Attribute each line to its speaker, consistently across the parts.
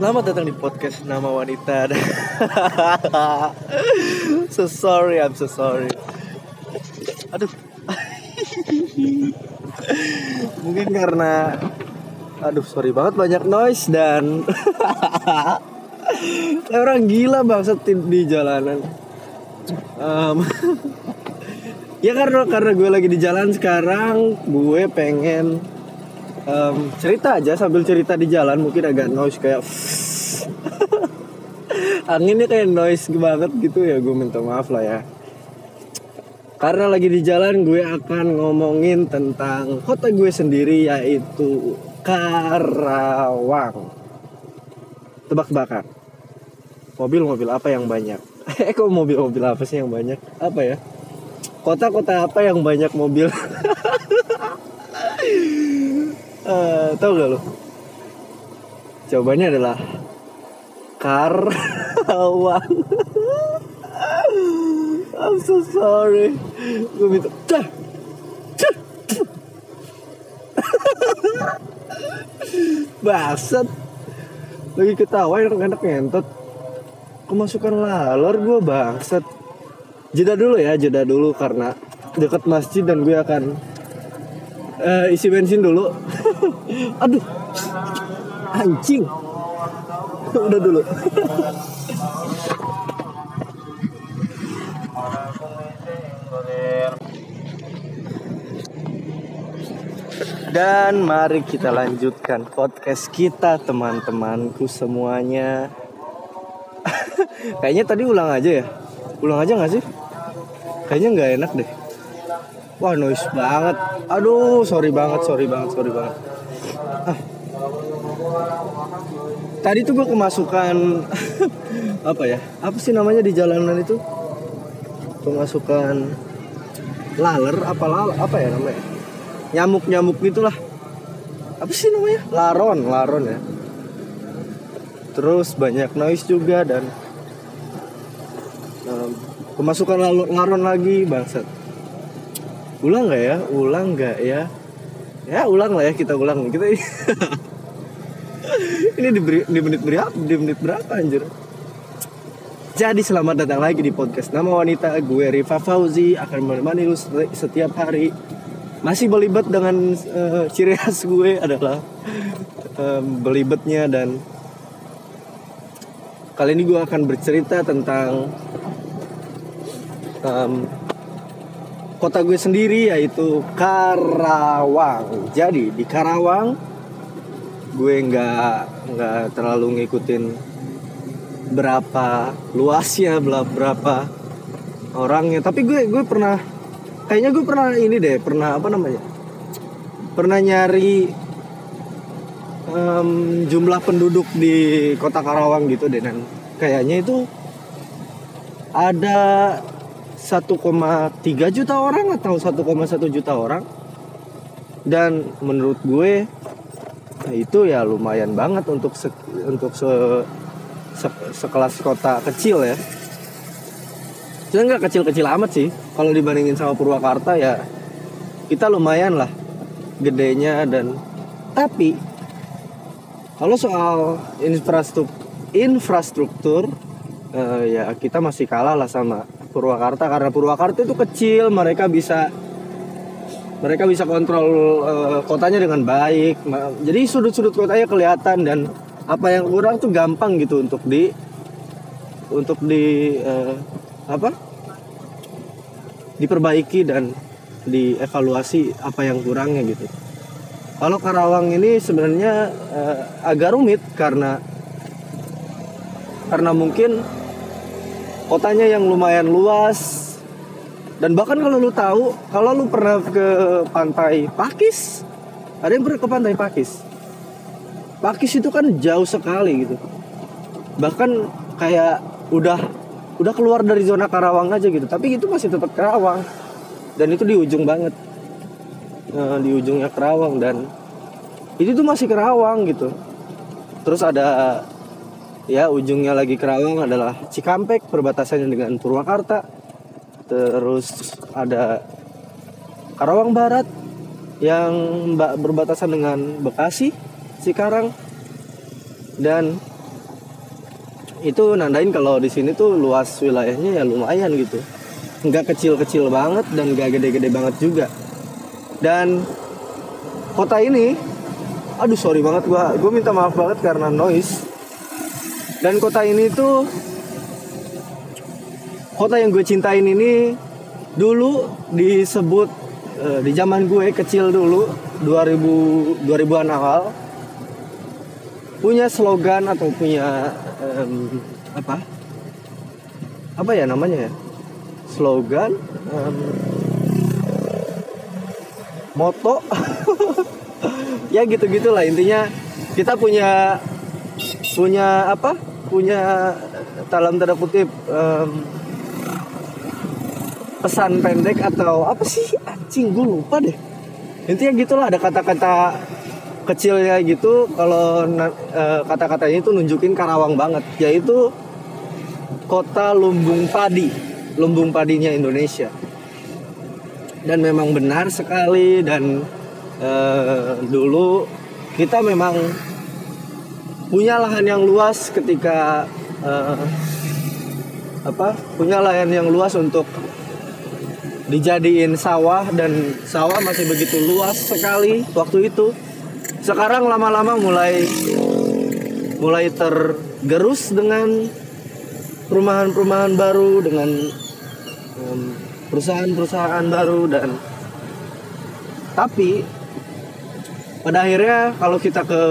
Speaker 1: Selamat datang di podcast Nama Wanita. so sorry, I'm so sorry. Aduh. Mungkin karena aduh sorry banget banyak noise dan orang gila bangsat di jalanan. Um, ya karena karena gue lagi di jalan sekarang, gue pengen um, cerita aja sambil cerita di jalan mungkin agak noise kayak anginnya kayak noise banget gitu ya gue minta maaf lah ya. Karena lagi di jalan gue akan ngomongin tentang kota gue sendiri yaitu Karawang. Tebak-tebakan. Mobil-mobil apa yang banyak? Eh kok mobil-mobil apa sih yang banyak? Apa ya? Kota-kota apa yang banyak mobil uh, tahu gak lo jawabannya adalah Karawang I'm so sorry. Gue minta dah Basat Lagi ketawa yang enak ngentot. Kemasukan lalor gue bangsat. Jeda dulu ya Jeda dulu karena Dekat masjid dan gue akan uh, Isi bensin dulu Aduh Anjing Udah dulu Dan mari kita lanjutkan podcast kita teman-temanku semuanya. Kayaknya tadi ulang aja ya. Ulang aja gak sih? Kayaknya nggak enak deh. Wah noise banget. Aduh sorry banget, sorry banget, sorry banget. Ah. Tadi tuh gue kemasukan apa ya? Apa sih namanya di jalanan itu? Kemasukan laler apa laler apa ya namanya? nyamuk-nyamuk gitulah apa sih namanya laron laron ya terus banyak noise juga dan um, kemasukan laron lagi bangsat ulang nggak ya? Ulang nggak ya? Ya ulang lah ya kita ulang. Kita ini di, di menit berapa di menit berapa anjir? Jadi selamat datang lagi di podcast Nama Wanita Gue Rifa Fauzi Akan menemani lu setiap hari. Masih belibet dengan uh, ciri khas gue adalah um, belibetnya dan kali ini gue akan bercerita tentang um, kota gue sendiri yaitu Karawang. Jadi di Karawang gue nggak nggak terlalu ngikutin berapa luasnya berapa orangnya tapi gue gue pernah kayaknya gue pernah ini deh pernah apa namanya pernah nyari um, jumlah penduduk di kota Karawang gitu deh dan kayaknya itu ada 1,3 juta orang atau 1,1 juta orang dan menurut gue nah itu ya lumayan banget untuk se, untuk se, se, sekelas kota kecil ya Sebenarnya nggak kecil-kecil amat sih. Kalau dibandingin sama Purwakarta ya kita lumayan lah gedenya dan tapi kalau soal infrastruktur infrastruktur uh, ya kita masih kalah lah sama Purwakarta karena Purwakarta itu kecil mereka bisa mereka bisa kontrol uh, kotanya dengan baik jadi sudut-sudut kotanya kelihatan dan apa yang kurang tuh gampang gitu untuk di untuk di uh, apa diperbaiki dan dievaluasi apa yang kurangnya gitu. Kalau Karawang ini sebenarnya uh, agak rumit karena karena mungkin kotanya yang lumayan luas. Dan bahkan kalau lu tahu kalau lu pernah ke pantai Pakis ada yang pernah ke pantai Pakis? Pakis itu kan jauh sekali gitu. Bahkan kayak udah udah keluar dari zona Karawang aja gitu. Tapi itu masih tetap Karawang. Dan itu di ujung banget. Nah, di ujungnya Karawang dan itu tuh masih Karawang gitu. Terus ada ya ujungnya lagi Karawang adalah Cikampek perbatasannya dengan Purwakarta. Terus ada Karawang Barat yang berbatasan dengan Bekasi Cikarang dan itu nandain kalau di sini tuh luas wilayahnya ya lumayan gitu. Nggak kecil-kecil banget dan nggak gede-gede banget juga. Dan kota ini aduh sorry banget gua gue minta maaf banget karena noise dan kota ini tuh kota yang gue cintain ini dulu disebut eh, di zaman gue kecil dulu 2000 2000-an awal punya slogan atau punya em, apa? Apa ya namanya ya? Slogan em, moto. Ya gitu gitulah intinya. Kita punya punya apa punya dalam tanda kutip em, pesan pendek atau apa sih? Anjing gue lupa deh. Intinya gitulah ada kata-kata kecilnya gitu kalau eh, kata-katanya itu nunjukin Karawang banget yaitu kota lumbung padi lumbung padinya Indonesia. Dan memang benar sekali dan eh, dulu kita memang punya lahan yang luas ketika eh, apa punya lahan yang luas untuk dijadiin sawah dan sawah masih begitu luas sekali waktu itu. Sekarang lama-lama mulai mulai tergerus dengan perumahan-perumahan baru dengan perusahaan-perusahaan baru dan tapi pada akhirnya kalau kita ke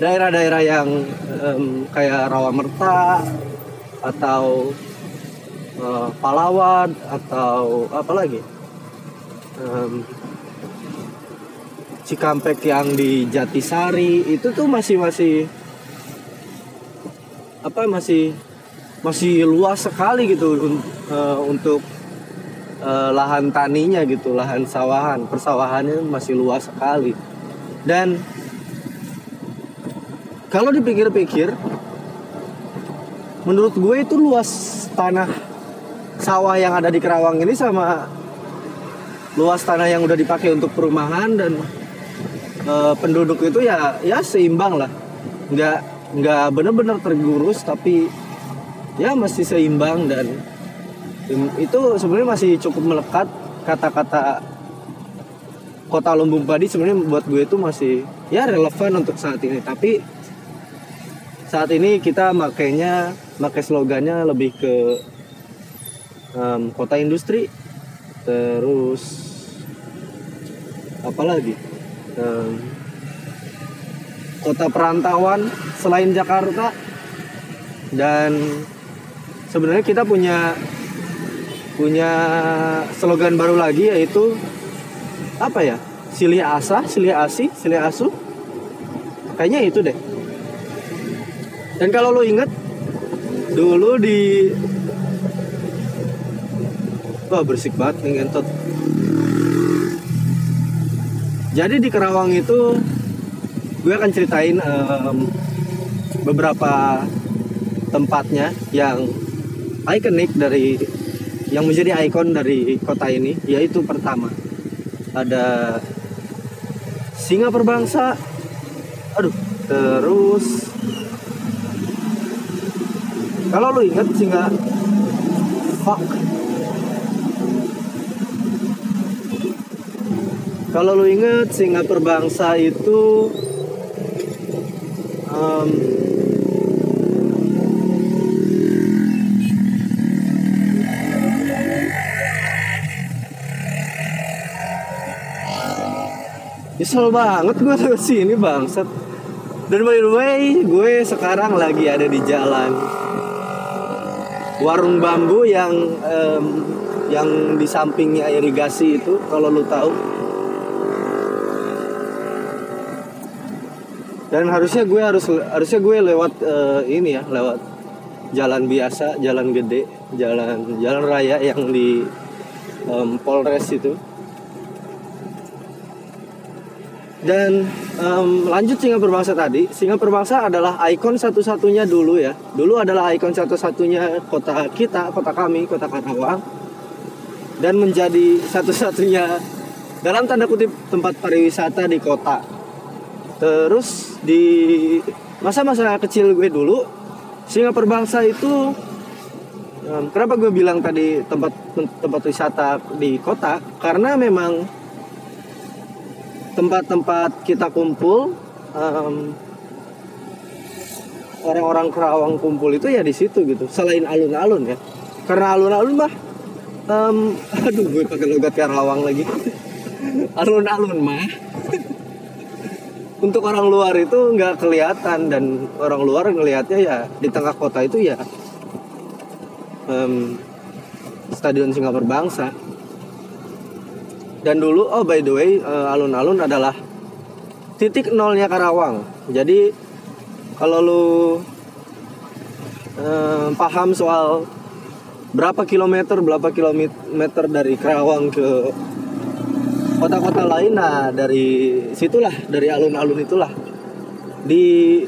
Speaker 1: daerah-daerah yang em, kayak Rawamerta atau eh, Palawan atau apa lagi? Em, Cikampek yang di Jatisari itu tuh masih masih apa masih masih luas sekali gitu un- eh, untuk eh, lahan taninya gitu lahan sawahan. Persawahannya masih luas sekali. Dan kalau dipikir-pikir menurut gue itu luas tanah sawah yang ada di Kerawang ini sama luas tanah yang udah dipakai untuk perumahan dan eh, penduduk itu ya ya seimbang lah. Nggak nggak bener-bener tergurus tapi ya masih seimbang dan itu sebenarnya masih cukup melekat kata-kata kota lumbung padi sebenarnya buat gue itu masih ya relevan untuk saat ini. Tapi saat ini kita makainya pakai slogannya lebih ke em, kota industri terus apa lagi? Em, kota perantauan selain Jakarta dan sebenarnya kita punya punya slogan baru lagi yaitu apa ya? Silih asa silih asi silih asu. Kayaknya itu deh dan kalau lo inget dulu di wah bersik banget nih ngentot. Jadi di Kerawang itu gue akan ceritain em, beberapa tempatnya yang ikonik dari yang menjadi ikon dari kota ini yaitu pertama ada singa perbangsa. Aduh terus kalau lu inget singa fuck. Kalau lu inget singa perbangsa itu em, Nyesel banget gue ke sini bangsat. Dan by the way, gue sekarang lagi ada di jalan warung bambu yang em, yang di sampingnya irigasi itu kalau lu tahu. Dan harusnya gue harus harusnya gue lewat eh, ini ya, lewat jalan biasa, jalan gede, jalan jalan raya yang di em, Polres itu. Dan em, lanjut singa perbangsa tadi, singa perbangsa adalah ikon satu-satunya dulu ya. Dulu adalah ikon satu-satunya kota kita, kota kami, kota Karawang. Dan menjadi satu-satunya dalam tanda kutip tempat pariwisata di kota. Terus di masa-masa kecil gue dulu, Singapura Bangsa itu um, kenapa gue bilang tadi tempat tempat wisata di kota karena memang tempat-tempat kita kumpul um, orang-orang Kerawang kumpul itu ya di situ gitu. Selain alun-alun ya. Karena alun-alun mah um, aduh gue pakai logat Karawang lagi. Alun-alun mah. Untuk orang luar itu nggak kelihatan dan orang luar ngelihatnya ya di tengah kota itu ya um, stadion Singapura Bangsa dan dulu oh by the way uh, alun-alun adalah titik nolnya Karawang. Jadi kalau lu um, paham soal berapa kilometer berapa kilometer dari Karawang ke kota-kota lain nah dari situlah dari alun-alun itulah. Di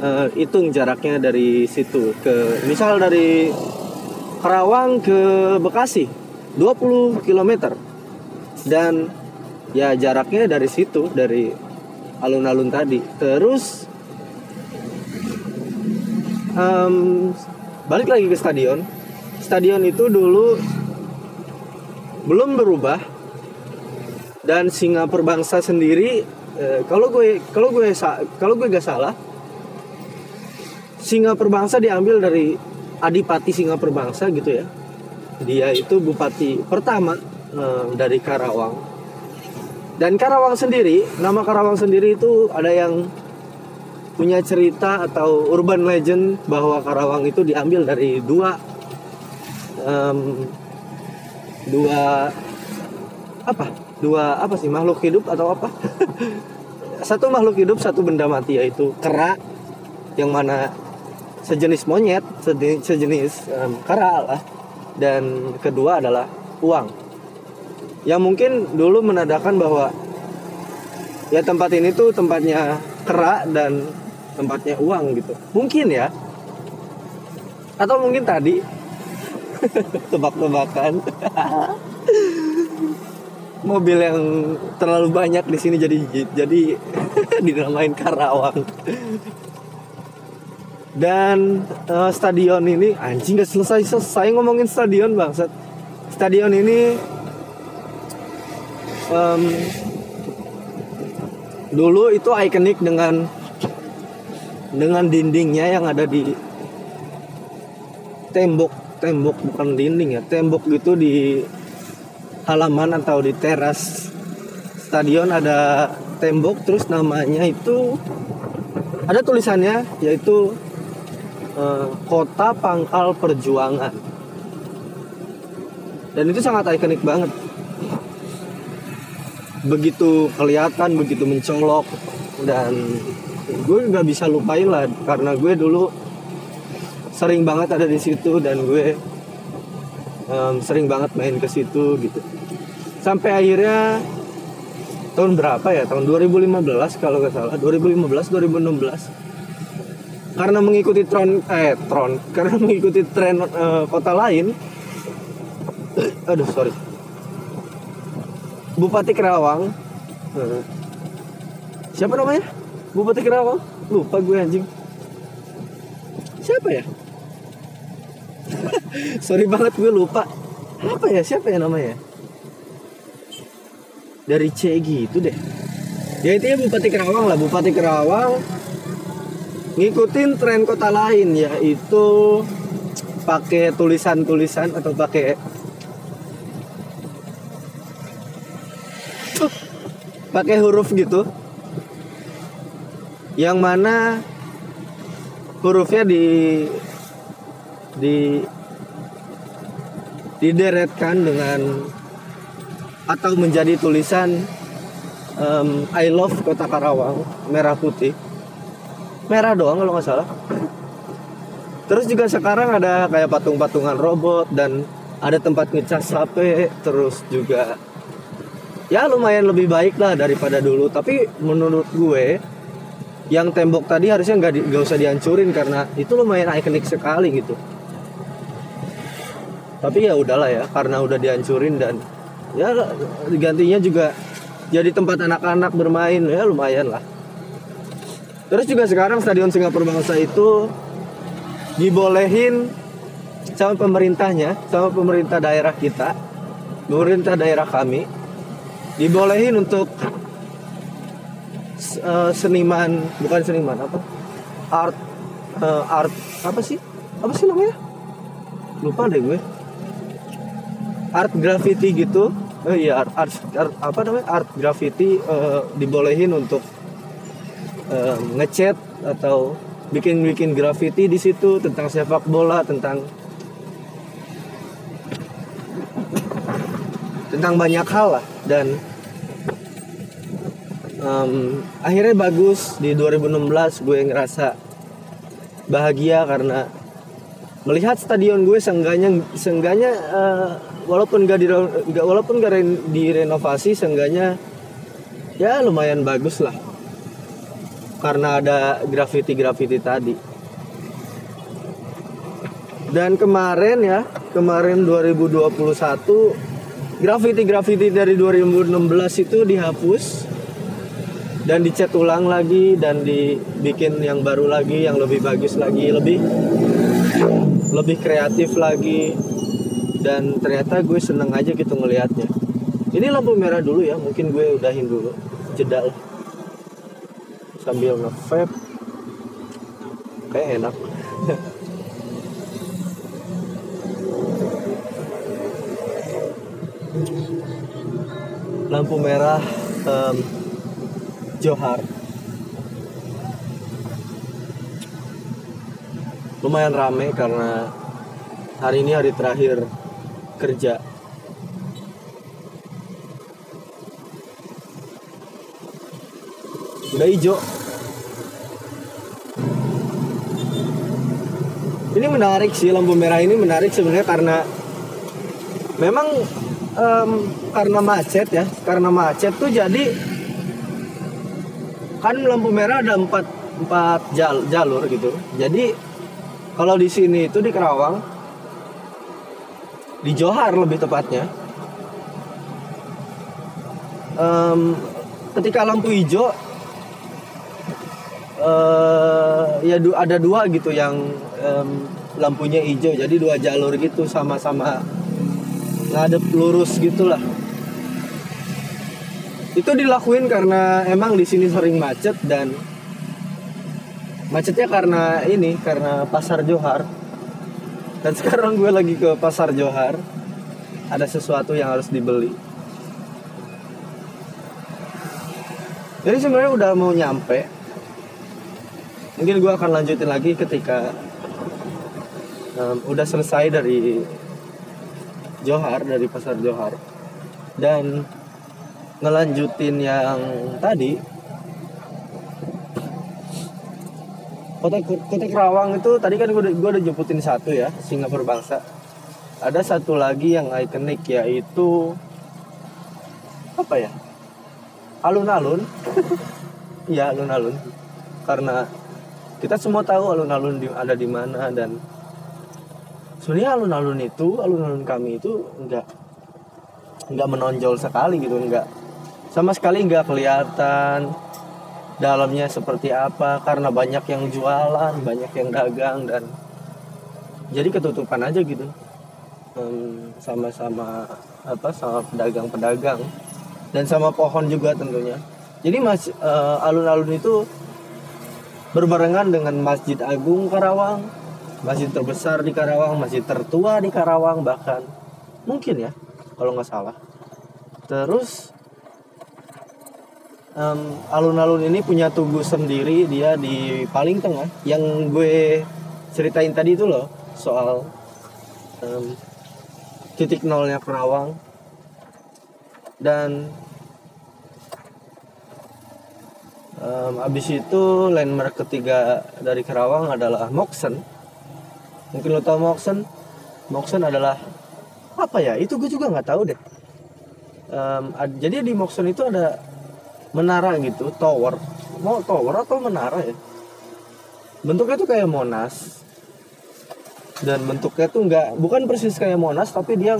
Speaker 1: uh, hitung jaraknya dari situ ke misal dari Karawang ke Bekasi 20 km dan ya jaraknya dari situ dari alun-alun tadi. Terus um, balik lagi ke stadion. Stadion itu dulu belum berubah. Dan Singapura bangsa sendiri eh, kalau gue kalau gue kalau gue gak salah Singapura bangsa diambil dari Adipati Singapura bangsa gitu ya. Dia itu bupati pertama eh, dari Karawang. Dan Karawang sendiri nama Karawang sendiri itu ada yang punya cerita atau urban legend bahwa Karawang itu diambil dari dua um, dua apa? Dua apa sih? Makhluk hidup atau apa? Satu makhluk hidup satu benda mati yaitu kera yang mana sejenis monyet sejenis, sejenis um, kera lah. Dan kedua adalah uang yang mungkin dulu menandakan bahwa ya tempat ini tuh tempatnya kera dan tempatnya uang gitu mungkin ya atau mungkin tadi tebak-tebakan mobil yang terlalu banyak di sini jadi jadi dinamain Karawang. Dan uh, stadion ini anjing gak selesai selesai ngomongin stadion bangsat. Stadion ini um, dulu itu ikonik dengan dengan dindingnya yang ada di tembok tembok bukan dinding ya tembok gitu di halaman atau di teras stadion ada tembok terus namanya itu ada tulisannya yaitu uh, kota pangkal perjuangan. Dan itu sangat ikonik banget begitu kelihatan begitu mencolok. Dan gue nggak bisa lupain lah karena gue dulu sering banget ada di situ dan gue um, sering banget main ke situ gitu. Sampai akhirnya tahun berapa ya? Tahun 2015 kalau nggak salah. 2015 2016 karena mengikuti tron eh tron. Karena mengikuti tren uh, kota lain. Aduh sorry Bupati Kerawang. Siapa namanya? Bupati Kerawang? Lupa gue anjing. Siapa ya? Sorry banget gue lupa. Apa ya? Siapa ya namanya? Dari C gitu deh. Ya itu ya Bupati Kerawang lah. Bupati Kerawang ngikutin tren kota lain yaitu pakai tulisan-tulisan atau pakai pakai huruf gitu. Yang mana hurufnya di di dideretkan dengan atau menjadi tulisan um, I love Kota Karawang merah putih. Merah doang kalau nggak salah. Terus juga sekarang ada kayak patung-patungan robot dan ada tempat ngecas HP terus juga ya lumayan lebih baik lah daripada dulu. Tapi menurut gue yang tembok tadi harusnya nggak nggak usah dihancurin karena itu lumayan ikonik sekali gitu. Tapi ya udahlah ya karena udah dihancurin dan ya gantinya juga jadi tempat anak-anak bermain ya lumayan lah. Terus juga sekarang stadion Singapura Bangsa itu dibolehin sama pemerintahnya sama pemerintah daerah kita pemerintah daerah kami dibolehin untuk uh, seniman bukan seniman apa? Art uh, art apa sih? Apa sih namanya? Lupa deh gue. Art graffiti gitu. Oh iya art, art, art apa namanya? Art graffiti uh, dibolehin untuk uh, ngecat atau bikin bikin graffiti di situ tentang sepak bola tentang tentang banyak hal lah dan um, akhirnya bagus. Di 2016 gue ngerasa bahagia karena melihat stadion gue seenggaknya seenggaknya uh, walaupun gak di walaupun gak direnovasi seenggaknya ya lumayan bagus lah. Karena ada graffiti-graffiti tadi. Dan kemarin ya kemarin 2021 graffiti-graffiti dari 2016 itu dihapus dan dicat ulang lagi dan dibikin yang baru lagi yang lebih bagus lagi lebih lebih kreatif lagi. Dan ternyata gue seneng aja gitu ngelihatnya ini lampu merah dulu ya mungkin gue udahin dulu jeda lah. Sambil nge-vape. Kayak enak lampu merah um, Johar. Lumayan rame karena hari ini hari terakhir kerja. Udah hijau ini menarik sih lampu merah ini menarik sebenarnya karena memang um, karena macet ya karena macet tuh jadi kan lampu merah ada empat empat jal, jalur gitu. Jadi kalau di sini itu di Kerawang di Johar lebih tepatnya um, ketika lampu hijau uh, ya ada dua gitu yang um, lampunya hijau. Jadi dua jalur gitu sama-sama ngadep lurus gitulah. Itu dilakuin karena emang di sini sering macet dan macetnya karena ini karena pasar Johar. Dan sekarang gue lagi ke pasar Johar ada sesuatu yang harus dibeli. Jadi sebenarnya udah mau nyampe. Mungkin gue akan lanjutin lagi ketika um, udah selesai dari Johar dari pasar Johar. Dan ngelanjutin yang tadi kota kota Kerawang itu tadi kan gue gue udah jemputin satu ya Singapura bangsa. Ada satu lagi yang ikonik yaitu apa ya? Alun-alun. Ya alun-alun. Karena kita semua tahu alun-alun ada di mana dan sebenarnya alun-alun itu alun-alun kami itu enggak enggak menonjol sekali gitu enggak sama sekali nggak kelihatan dalamnya seperti apa karena banyak yang jualan banyak yang dagang dan jadi ketutupan aja gitu. Sama-sama apa sama pedagang-pedagang dan sama pohon juga tentunya. Jadi mas uh, alun-alun itu berbarengan dengan Masjid Agung Karawang masjid terbesar di Karawang masjid tertua di Karawang bahkan mungkin ya kalau nggak salah. Terus um, alun-alun ini punya tugu sendiri dia di paling tengah yang gue ceritain tadi itu loh soal um, titik nolnya Kerawang dan um, abis itu landmark ketiga dari Kerawang adalah Moksen mungkin lo tau Moksen Moksen adalah apa ya? Itu gue juga nggak tahu deh. Um, jadi di Moksen itu ada menara gitu tower. Mau tower atau menara ya? Bentuknya tuh kayak monas. Dan bentuknya tuh nggak bukan persis kayak monas tapi dia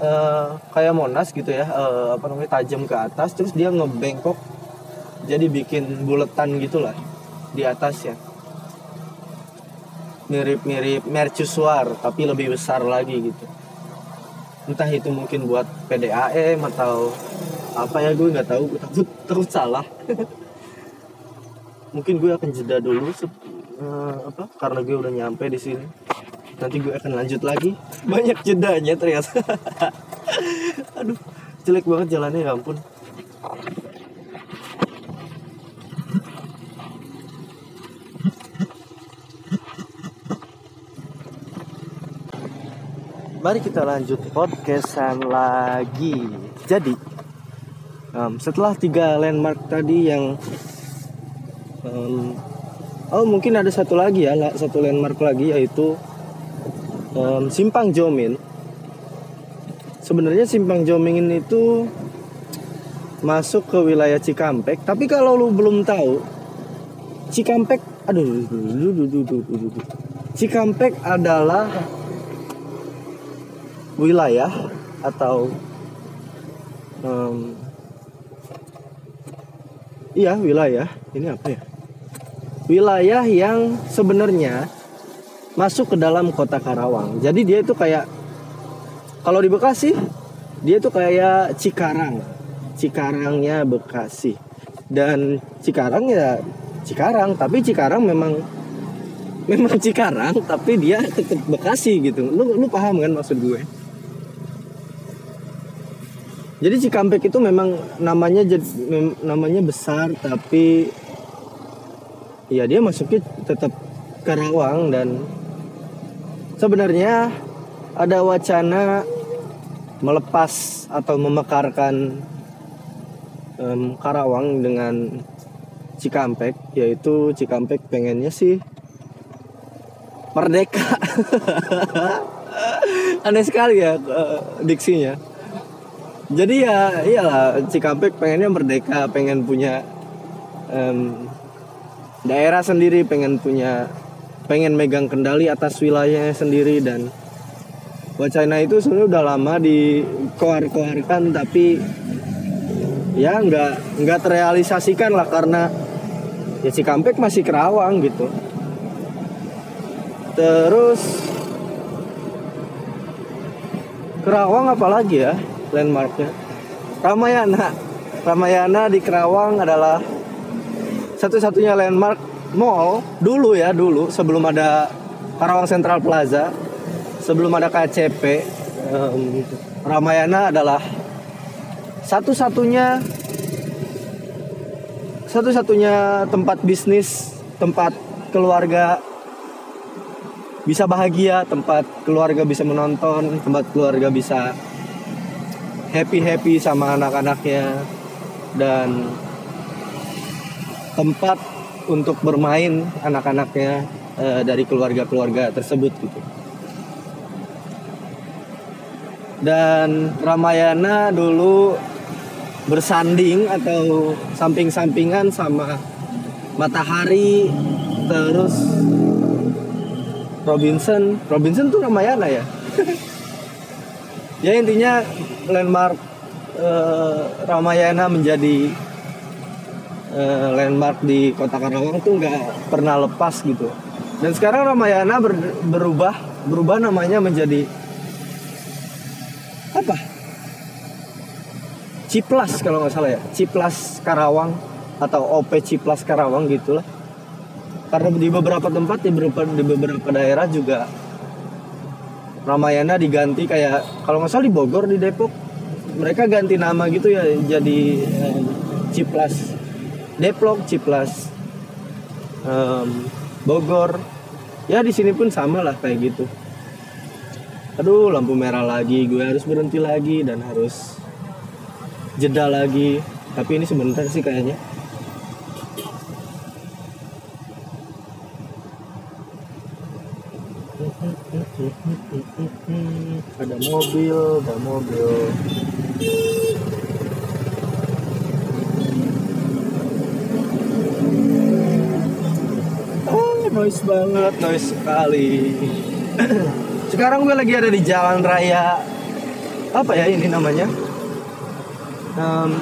Speaker 1: uh, kayak monas gitu ya uh, apa namanya tajam ke atas terus dia ngebengkok jadi bikin buletan gitulah di atas ya mirip-mirip mercusuar tapi lebih besar lagi gitu. Entah itu mungkin buat PDAM atau apa ya gue nggak tahu gue takut takut salah. Mungkin gue akan jeda dulu uh, apa karena gue udah nyampe di sini. Nanti gue akan lanjut lagi. Banyak jedanya ternyata. Aduh jelek banget jalannya ya ampun Mari kita lanjut podcastan lagi. Jadi, um, setelah tiga landmark tadi yang um, oh mungkin ada satu lagi ya, satu landmark lagi yaitu um, Simpang Jomin. Sebenarnya Simpang Jomin itu masuk ke wilayah Cikampek, tapi kalau lu belum tahu, Cikampek, aduh, Cikampek adalah wilayah atau um, iya wilayah. Ini apa ya? Wilayah yang sebenarnya masuk ke dalam kota Karawang. Jadi dia itu kayak kalau di Bekasi dia itu kayak Cikarang. Cikarangnya Bekasi. Dan Cikarang ya Cikarang tapi Cikarang memang memang Cikarang tapi dia tetap Bekasi gitu. Lu lu paham kan maksud gue jadi Cikampek itu memang namanya namanya besar tapi ya dia masuknya tetap Karawang dan sebenarnya ada wacana melepas atau memekarkan um, Karawang dengan Cikampek yaitu Cikampek pengennya sih merdeka. Aneh sekali ya uh, diksinya jadi ya iyalah Cikampek pengennya merdeka pengen punya um, daerah sendiri pengen punya pengen megang kendali atas wilayahnya sendiri dan wacana itu sebenarnya udah lama dikoar-koarkan tapi ya nggak nggak terrealisasikan lah karena ya Cikampek masih Kerawang gitu. Terus Kerawang apalagi ya landmarknya. Ramayana. Ramayana di Kerawang adalah satu-satunya landmark mall dulu ya dulu sebelum ada Karawang Central Plaza sebelum ada KCP um, Ramayana adalah satu-satunya satu-satunya tempat bisnis tempat keluarga bisa bahagia tempat keluarga bisa menonton tempat keluarga bisa happy happy sama anak-anaknya dan tempat untuk bermain anak-anaknya e, dari keluarga-keluarga tersebut gitu. Dan Ramayana dulu bersanding atau samping-sampingan sama Matahari terus Robinson. Robinson tuh Ramayana ya? ya intinya landmark uh, Ramayana menjadi uh, landmark di kota Karawang tuh nggak pernah lepas gitu. Dan sekarang Ramayana ber, berubah berubah namanya menjadi apa? Ciplas kalau nggak salah ya Ciplas Karawang atau OP Ciplas Karawang gitulah. Karena di beberapa tempat di beberapa di beberapa daerah juga Ramayana diganti kayak kalau nggak salah di Bogor di Depok. Mereka ganti nama gitu ya jadi eh, Ciplas. Depok Ciplas. Um, Bogor. Ya di sini pun sama lah kayak gitu. Aduh lampu merah lagi gue harus berhenti lagi dan harus jeda lagi. Tapi ini sebentar sih kayaknya ada mobil ada mobil. Oh noise banget noise sekali. Sekarang gue lagi ada di jalan raya apa ya ini namanya? Um,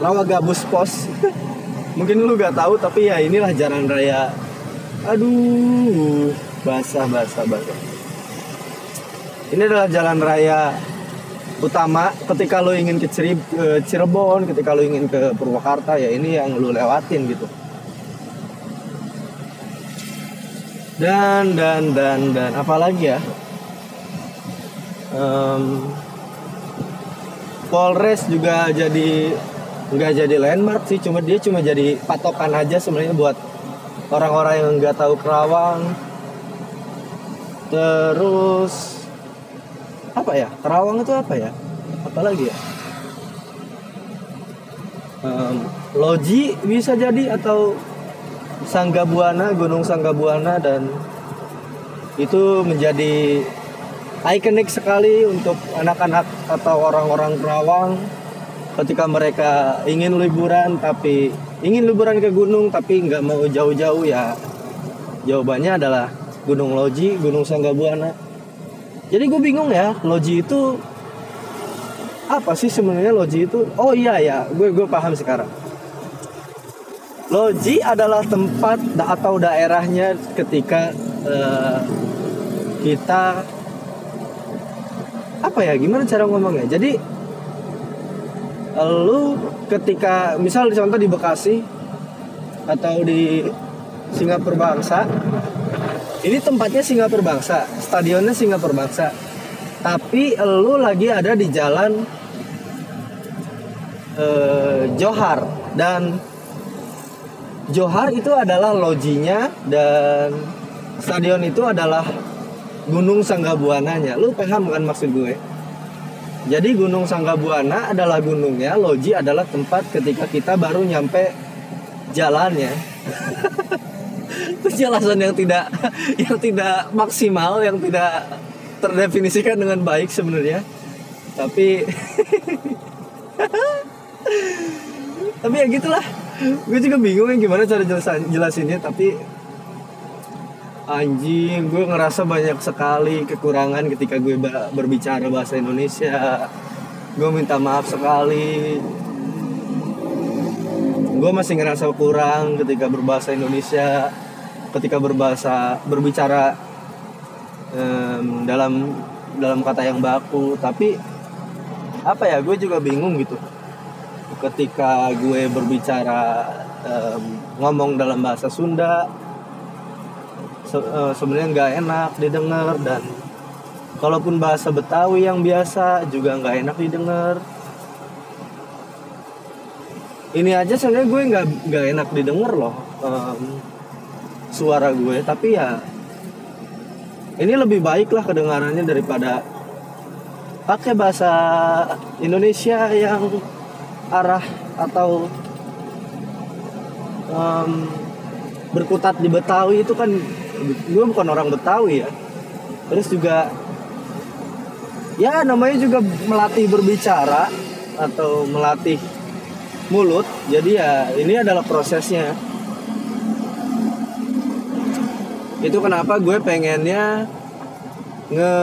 Speaker 1: Lawa Gabus Pos. Mungkin lu gak tahu tapi ya inilah jalan raya. Aduh basah basah basah ini adalah jalan raya utama ketika lo ingin ke Cirebon ketika lo ingin ke Purwakarta ya ini yang lo lewatin gitu. Dan dan dan dan apalagi ya? Um, Polres juga jadi nggak jadi landmark sih cuma dia cuma jadi patokan aja sebenarnya buat orang-orang yang nggak tahu Kerawang. Terus apa ya? Kerawang itu apa ya? Apalagi ya? Um, Loji bisa jadi atau Sanggabuana Gunung Sanggabuana dan itu menjadi ikonik sekali untuk anak-anak atau orang-orang Kerawang. Ketika mereka ingin liburan tapi ingin liburan ke gunung tapi nggak mau jauh-jauh ya jawabannya adalah Gunung Loji, Gunung Sanggabuana. Jadi gue bingung ya, Loji itu apa sih sebenarnya Loji itu? Oh iya ya, gue gue paham sekarang. Loji adalah tempat atau daerahnya ketika uh, kita apa ya gimana cara ngomongnya jadi lu ketika misal contoh di Bekasi atau di Singapura Bangsa ini tempatnya Singapura Bangsa stadionnya Singapura Bangsa tapi lu lagi ada di jalan eh, Johar dan Johar itu adalah lojinya dan stadion itu adalah Gunung Sanggabuananya. Lu paham kan maksud gue? Jadi Gunung Sanggabuana adalah gunungnya, Loji adalah tempat ketika kita baru nyampe jalannya. Penjelasan yang tidak yang tidak maksimal, yang tidak terdefinisikan dengan baik sebenarnya. Tapi tapi ya gitulah. Gue juga bingung ya gimana cara jelasin jelasinnya, tapi anjing gue ngerasa banyak sekali kekurangan ketika gue berbicara bahasa Indonesia gue minta maaf sekali gue masih ngerasa kurang ketika berbahasa Indonesia ketika berbahasa berbicara um, dalam dalam kata yang baku. Tapi apa ya gue juga bingung gitu. Ketika gue berbicara um, ngomong dalam bahasa Sunda se uh, sebenarnya nggak enak didengar dan kalaupun bahasa Betawi yang biasa juga nggak enak didengar. Ini aja sebenarnya gue nggak nggak enak didengar loh um, suara gue tapi ya ini lebih baik lah kedengarannya daripada pakai bahasa Indonesia yang arah atau um, berkutat di Betawi itu kan gue bukan orang Betawi ya. Terus juga ya namanya juga melatih berbicara atau melatih mulut jadi ya ini adalah prosesnya itu kenapa gue pengennya nge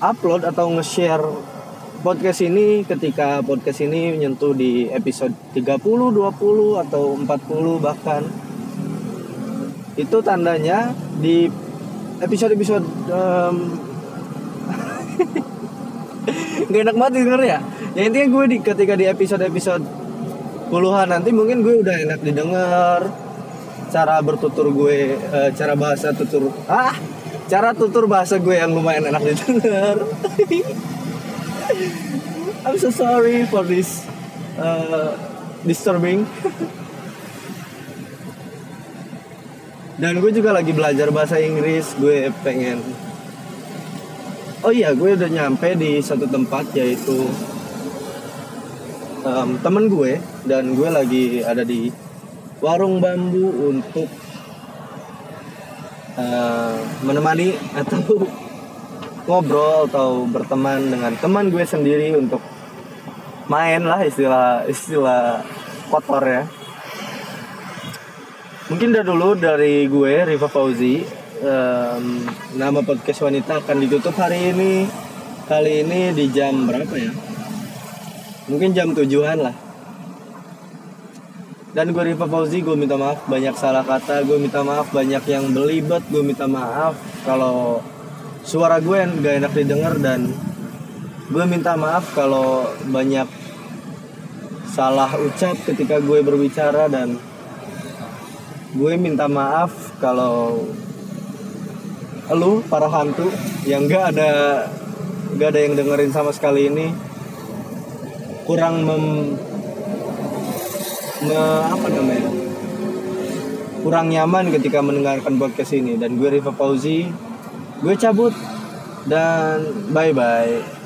Speaker 1: upload atau nge-share podcast ini ketika podcast ini menyentuh di episode 30, 20 atau 40 bahkan. Itu tandanya di episode-episode um, gak enak banget denger ya ya intinya gue di ketika di episode-episode puluhan nanti mungkin gue udah enak didengar cara bertutur gue uh, cara bahasa tutur ah cara tutur bahasa gue yang lumayan enak didengar. I'm so sorry for this uh, disturbing. Dan gue juga lagi belajar bahasa Inggris gue pengen. Oh iya gue udah nyampe di satu tempat yaitu um, temen gue dan gue lagi ada di warung bambu untuk uh, menemani atau ngobrol atau berteman dengan teman gue sendiri untuk main lah istilah istilah kotor ya. Mungkin dari dulu dari gue Riva Fauzi um, nama podcast wanita akan ditutup hari ini. Kali ini di jam berapa ya? Mungkin jam tujuan lah dan gue Riva Fauzi gue minta maaf banyak salah kata gue minta maaf banyak yang belibet gue minta maaf. Kalau suara gue yang gak enak didengar dan gue minta maaf kalau banyak salah ucap ketika gue berbicara dan gue minta maaf kalau lu para hantu yang gak ada gak ada yang dengerin sama sekali ini kurang mem me, apa namanya? Kurang nyaman ketika mendengarkan podcast ini. Dan gue Riva Fauzi. Gue cabut. Dan bye bye